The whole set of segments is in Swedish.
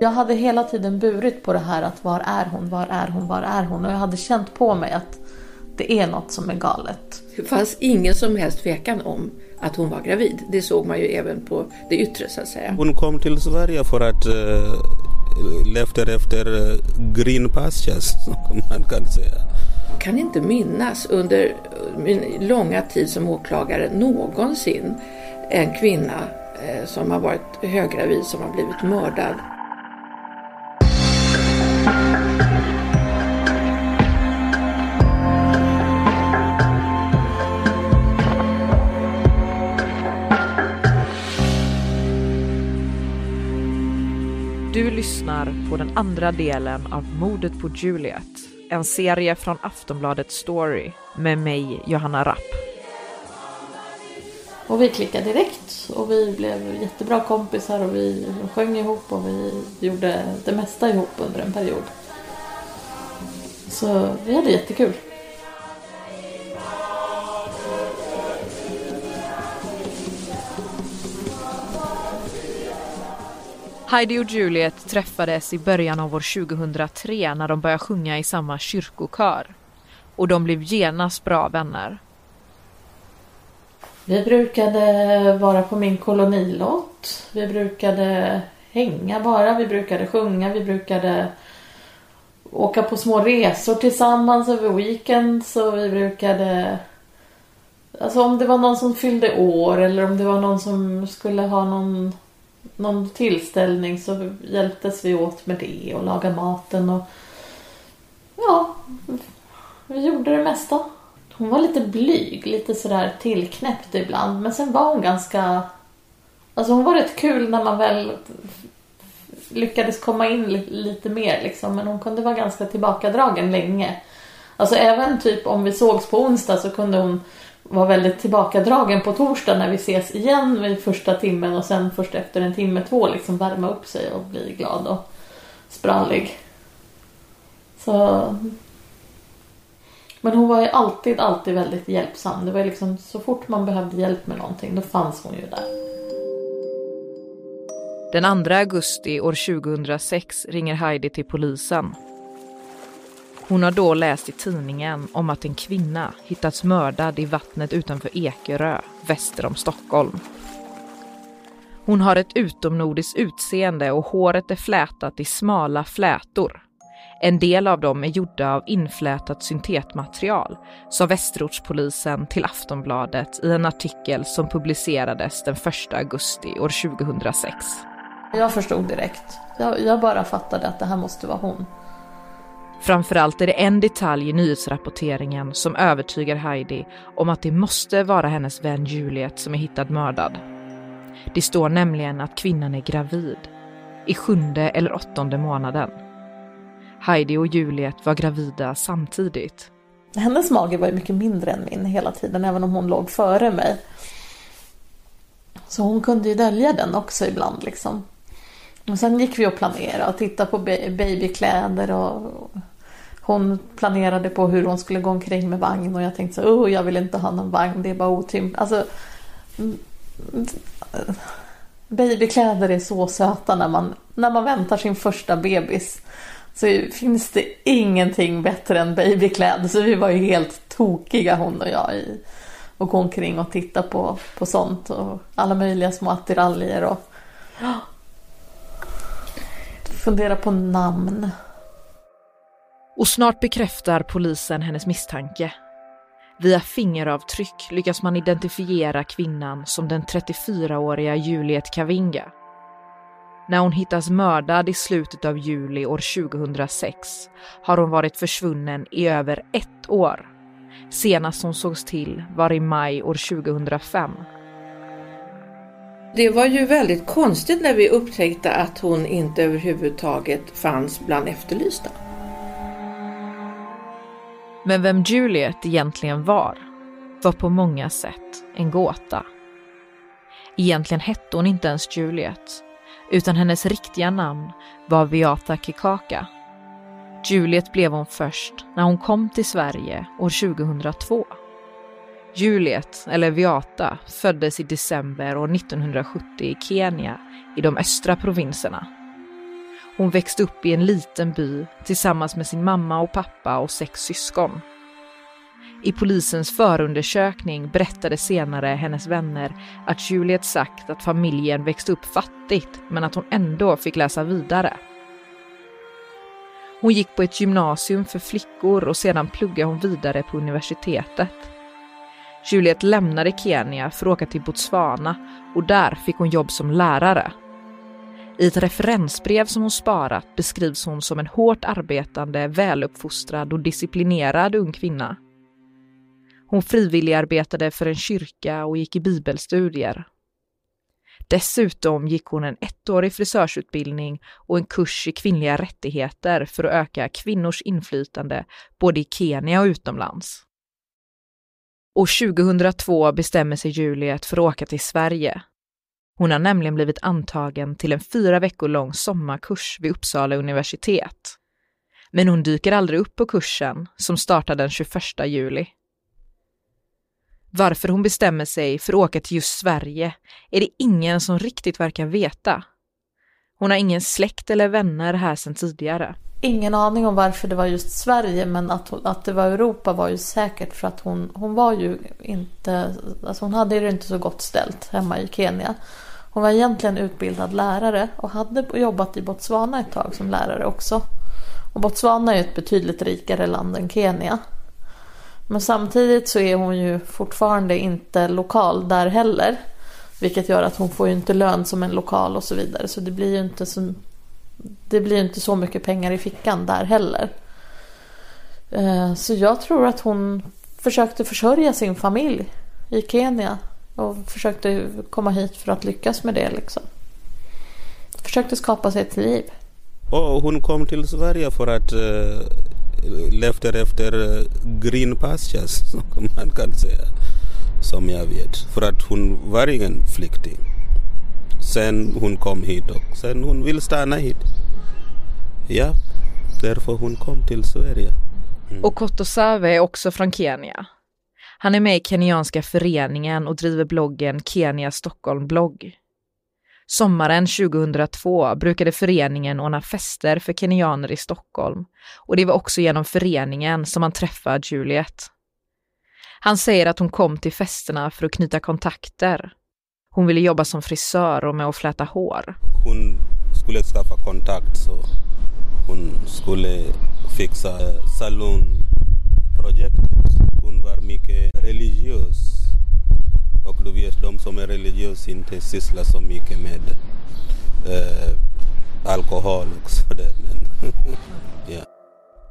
Jag hade hela tiden burit på det här att var är hon, var är hon, var är hon? Och jag hade känt på mig att det är något som är galet. Det fanns ingen som helst tvekan om att hon var gravid. Det såg man ju även på det yttre så att säga. Hon kom till Sverige för att uh, lefter efter uh, green pastures, som man kan säga. Jag kan inte minnas under min långa tid som åklagare någonsin en kvinna Eh, som har varit höggravid som har blivit mördad. Du lyssnar på den andra delen av Mordet på Juliet. En serie från Aftonbladet Story med mig, Johanna Rapp. Och vi klickade direkt och vi blev jättebra kompisar och vi sjöng ihop och vi gjorde det mesta ihop under en period. Så vi hade jättekul. Heidi och Juliet träffades i början av år 2003 när de började sjunga i samma kyrkokör. Och de blev genast bra vänner. Vi brukade vara på min kolonilott. Vi brukade hänga bara. Vi brukade sjunga. Vi brukade åka på små resor tillsammans över weekends. Och vi brukade... Alltså om det var någon som fyllde år eller om det var någon som skulle ha någon någon tillställning så hjälptes vi åt med det och laga maten och ja, vi gjorde det mesta. Hon var lite blyg, lite sådär tillknäppt ibland men sen var hon ganska Alltså hon var rätt kul när man väl lyckades komma in lite mer liksom men hon kunde vara ganska tillbakadragen länge. Alltså även typ om vi sågs på onsdag så kunde hon vara väldigt tillbakadragen på torsdag när vi ses igen vid första timmen och sen först efter en timme, två liksom värma upp sig och bli glad och sprallig. Så... Men hon var ju alltid, alltid väldigt hjälpsam. Det var liksom så fort man behövde hjälp med någonting, då fanns hon ju där. Den 2 augusti år 2006 ringer Heidi till polisen hon har då läst i tidningen om att en kvinna hittats mördad i vattnet utanför Ekerö, väster om Stockholm. Hon har ett utomnordiskt utseende och håret är flätat i smala flätor. En del av dem är gjorda av inflätat syntetmaterial, sa Västerortspolisen till Aftonbladet i en artikel som publicerades den 1 augusti år 2006. Jag förstod direkt. Jag, jag bara fattade att det här måste vara hon. Framförallt är det en detalj i nyhetsrapporteringen som övertygar Heidi om att det måste vara hennes vän Juliet som är hittad mördad. Det står nämligen att kvinnan är gravid, i sjunde eller åttonde månaden. Heidi och Juliet var gravida samtidigt. Hennes mage var ju mycket mindre än min hela tiden, även om hon låg före mig. Så hon kunde ju dölja den också ibland liksom. Och sen gick vi och planerade och tittade på babykläder och hon planerade på hur hon skulle gå omkring med vagn och jag tänkte så oh, jag vill inte ha någon vagn, det är bara otympligt. Alltså, mm, mm, babykläder är så söta när man, när man väntar sin första bebis. Så finns det ingenting bättre än babykläder. Så vi var ju helt tokiga hon och jag i och gå omkring och titta på, på sånt och alla möjliga små attiraljer och fundera på namn. Och snart bekräftar polisen hennes misstanke. Via fingeravtryck lyckas man identifiera kvinnan som den 34-åriga Juliet Kavinga. När hon hittas mördad i slutet av juli år 2006 har hon varit försvunnen i över ett år. Senast hon sågs till var i maj år 2005. Det var ju väldigt konstigt när vi upptäckte att hon inte överhuvudtaget fanns bland efterlysta. Men vem Juliet egentligen var, var på många sätt en gåta. Egentligen hette hon inte ens Juliet, utan hennes riktiga namn var Viata Kikaka. Juliet blev hon först när hon kom till Sverige år 2002. Juliet, eller Viata, föddes i december år 1970 i Kenya, i de östra provinserna. Hon växte upp i en liten by tillsammans med sin mamma och pappa och sex syskon. I polisens förundersökning berättade senare hennes vänner att Juliet sagt att familjen växte upp fattigt men att hon ändå fick läsa vidare. Hon gick på ett gymnasium för flickor och sedan pluggade hon vidare på universitetet. Juliet lämnade Kenya för att åka till Botswana och där fick hon jobb som lärare. I ett referensbrev som hon sparat beskrivs hon som en hårt arbetande, väluppfostrad och disciplinerad ung kvinna. Hon frivilligarbetade för en kyrka och gick i bibelstudier. Dessutom gick hon en ettårig frisörsutbildning och en kurs i kvinnliga rättigheter för att öka kvinnors inflytande både i Kenya och utomlands. År 2002 bestämmer sig Juliet för att åka till Sverige. Hon har nämligen blivit antagen till en fyra veckor lång sommarkurs vid Uppsala universitet. Men hon dyker aldrig upp på kursen som startar den 21 juli. Varför hon bestämmer sig för att åka till just Sverige är det ingen som riktigt verkar veta. Hon har ingen släkt eller vänner här sedan tidigare. Ingen aning om varför det var just Sverige men att, att det var Europa var ju säkert för att hon, hon var ju inte, alltså hon hade det inte så gott ställt hemma i Kenya. Hon var egentligen utbildad lärare och hade jobbat i Botswana ett tag som lärare också. Och Botswana är ett betydligt rikare land än Kenya. Men samtidigt så är hon ju fortfarande inte lokal där heller. Vilket gör att hon får ju inte lön som en lokal och så vidare. Så det blir ju inte så, det blir inte så mycket pengar i fickan där heller. Eh, så jag tror att hon försökte försörja sin familj i Kenya. Och försökte komma hit för att lyckas med det liksom. Försökte skapa sig ett liv. Och hon kom till Sverige för att eh, uh efter green pastures, som man kan säga. Som jag vet. För att hon var ingen flykting. Sen hon kom hit och sen hon vill stanna hit. Ja, därför hon kom till Sverige. Mm. Och Kotosave är också från Kenya. Han är med i kenyanska föreningen och driver bloggen Kenya Stockholm blogg. Sommaren 2002 brukade föreningen ordna fester för kenyaner i Stockholm och det var också genom föreningen som han träffade Juliet. Han säger att hon kom till festerna för att knyta kontakter. Hon ville jobba som frisör och med att fläta hår. Hon skulle skaffa kontakt så hon skulle fixa eh, salonprojektet. Hon var mycket religiös och du vet, de som är religiösa inte sysslar så mycket med eh, alkohol och sådär. Yeah.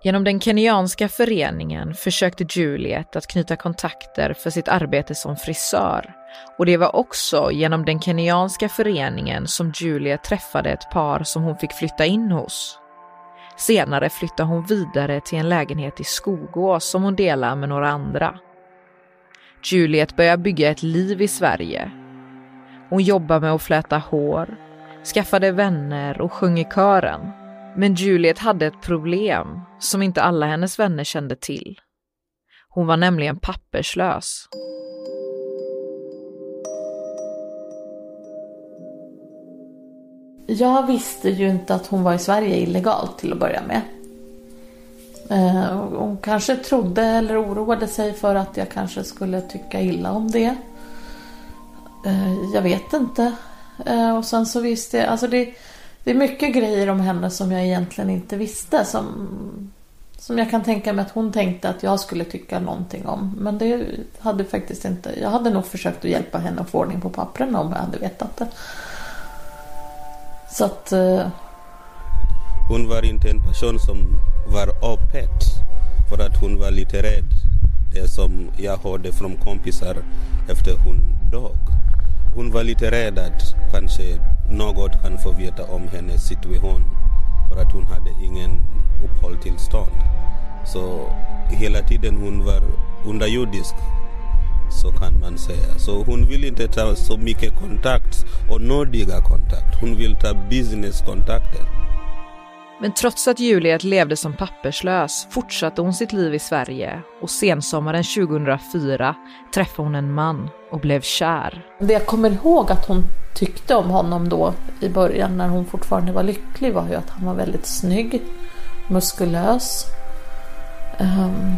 Genom den kenyanska föreningen försökte Juliet att knyta kontakter för sitt arbete som frisör. Och det var också genom den kenyanska föreningen som Juliet träffade ett par som hon fick flytta in hos. Senare flyttade hon vidare till en lägenhet i Skogås som hon delar med några andra. Juliet börjar bygga ett liv i Sverige. Hon jobbar med att fläta hår, skaffade vänner och sjöng i kören. Men Juliet hade ett problem som inte alla hennes vänner kände till. Hon var nämligen papperslös. Jag visste ju inte att hon var i Sverige illegalt till att börja med. Eh, hon kanske trodde eller oroade sig för att jag kanske skulle tycka illa om det. Eh, jag vet inte. Eh, och sen så visste jag, alltså det, det är mycket grejer om henne som jag egentligen inte visste. Som, som jag kan tänka mig att hon tänkte att jag skulle tycka någonting om. Men det hade faktiskt inte, jag hade nog försökt att hjälpa henne att få ordning på pappren om jag hade vetat det. Så att eh, hon var inte en person som var öppet för att hon var lite rädd. Det som jag hörde från kompisar efter hon dog. Hon var lite rädd att kanske något kan få veta om hennes situation för att hon hade ingen uppehållstillstånd. Så hela tiden hon var underjordisk så kan man säga. Så hon vill inte ta så mycket kontakt och nådiga kontakt. Hon vill ta businesskontakter. Men trots att Juliet levde som papperslös fortsatte hon sitt liv i Sverige och sensommaren 2004 träffade hon en man och blev kär. Det jag kommer ihåg att hon tyckte om honom då i början när hon fortfarande var lycklig var ju att han var väldigt snygg, muskulös. Um,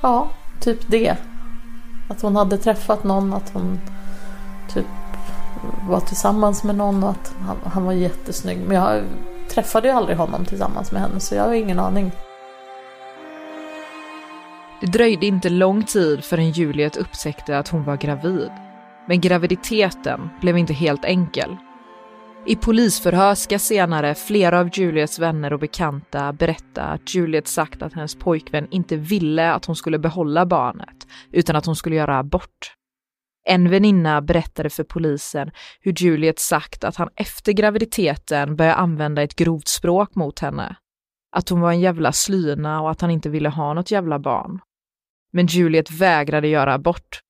ja, typ det. Att hon hade träffat någon, att hon typ var tillsammans med någon och att han, han var jättesnygg. Men jag träffade ju aldrig honom tillsammans med henne så jag har ingen aning. Det dröjde inte lång tid förrän Juliet upptäckte att hon var gravid. Men graviditeten blev inte helt enkel. I polisförhör ska senare flera av Juliets vänner och bekanta berätta att Juliet sagt att hennes pojkvän inte ville att hon skulle behålla barnet, utan att hon skulle göra abort. En väninna berättade för polisen hur Juliet sagt att han efter graviditeten började använda ett grovt språk mot henne. Att hon var en jävla slyna och att han inte ville ha något jävla barn. Men Juliet vägrade göra abort.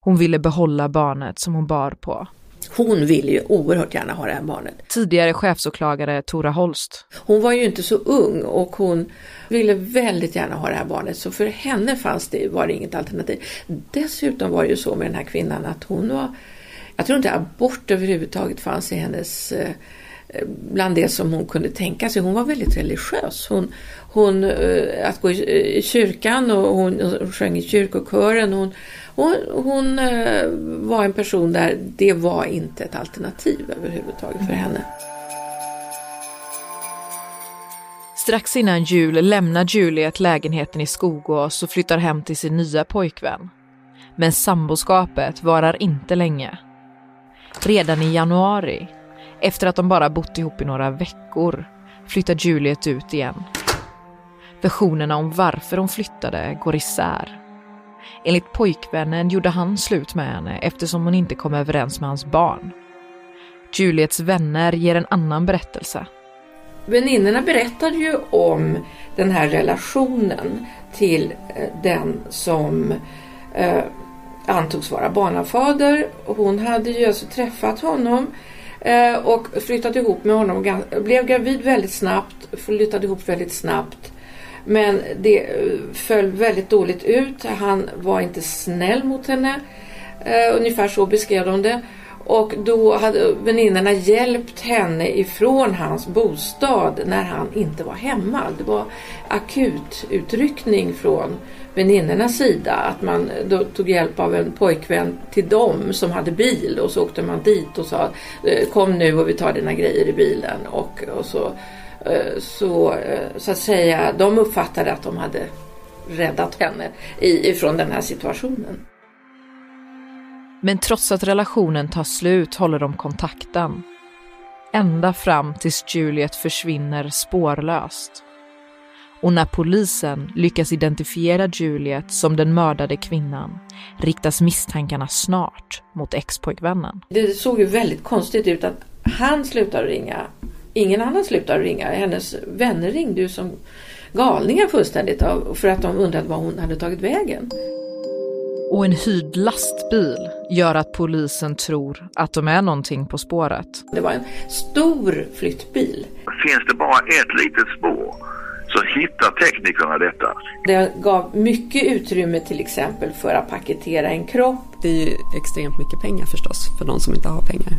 Hon ville behålla barnet som hon bar på. Hon ville ju oerhört gärna ha det här barnet. Tidigare chefsåklagare Tora Holst. Hon var ju inte så ung och hon ville väldigt gärna ha det här barnet så för henne fanns det, var det inget alternativ. Dessutom var det ju så med den här kvinnan att hon var, jag tror inte abort överhuvudtaget fanns i hennes eh, Eh, bland det som hon kunde tänka sig. Hon var väldigt religiös. Hon, hon eh, att gå i eh, kyrkan och hon sjöng i kyrkokören. Hon, hon, hon var en person där det var inte ett alternativ överhuvudtaget för henne. Strax innan jul lämnar Juliet lägenheten i Skogås och flyttar hem till sin nya pojkvän. Men samboskapet varar inte länge. Redan i januari, efter att de bara bott ihop i några veckor, flyttar Juliet ut igen. Versionerna om varför hon flyttade går isär. Enligt pojkvännen gjorde han slut med henne eftersom hon inte kom överens med hans barn. Juliets vänner ger en annan berättelse. Väninnorna berättade ju om den här relationen till eh, den som eh, antogs vara barnafader. Hon hade ju alltså träffat honom eh, Eh, och flyttat ihop med honom. Blev gravid väldigt snabbt, flyttade ihop väldigt snabbt. Men det eh, föll väldigt dåligt ut. Han var inte snäll mot henne. Eh, ungefär så beskrev de det. Och då hade väninnorna hjälpt henne ifrån hans bostad när han inte var hemma. Det var akut utryckning från väninnornas sida. Att man då tog hjälp av en pojkvän till dem som hade bil och så åkte man dit och sa eh, kom nu och vi tar dina grejer i bilen. Och, och så eh, så, eh, så att säga, de uppfattade att de hade räddat henne ifrån den här situationen. Men trots att relationen tar slut håller de kontakten. Ända fram tills Juliet försvinner spårlöst. Och när polisen lyckas identifiera Juliet som den mördade kvinnan riktas misstankarna snart mot expojkvännen. Det såg ju väldigt konstigt ut att han slutar ringa ingen annan slutade ringa. Hennes vänner ringde ju som galningar fullständigt för att de undrade var hon hade tagit vägen. Och en hyrd lastbil gör att polisen tror att de är någonting på spåret. Det var en stor flyttbil. Finns det bara ett litet spår så hittar teknikerna detta. Det gav mycket utrymme till exempel för att paketera en kropp. Det är ju extremt mycket pengar förstås för de som inte har pengar.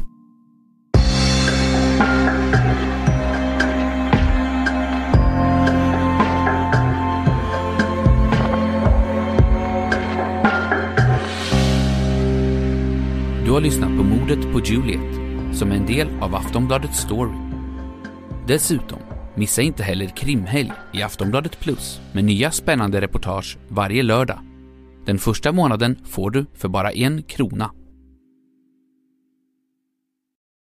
Du har lyssnat på mordet på Juliet, som är en del av Aftonbladets story. Dessutom, missa inte heller krimhelg i Aftonbladet Plus med nya spännande reportage varje lördag. Den första månaden får du för bara en krona.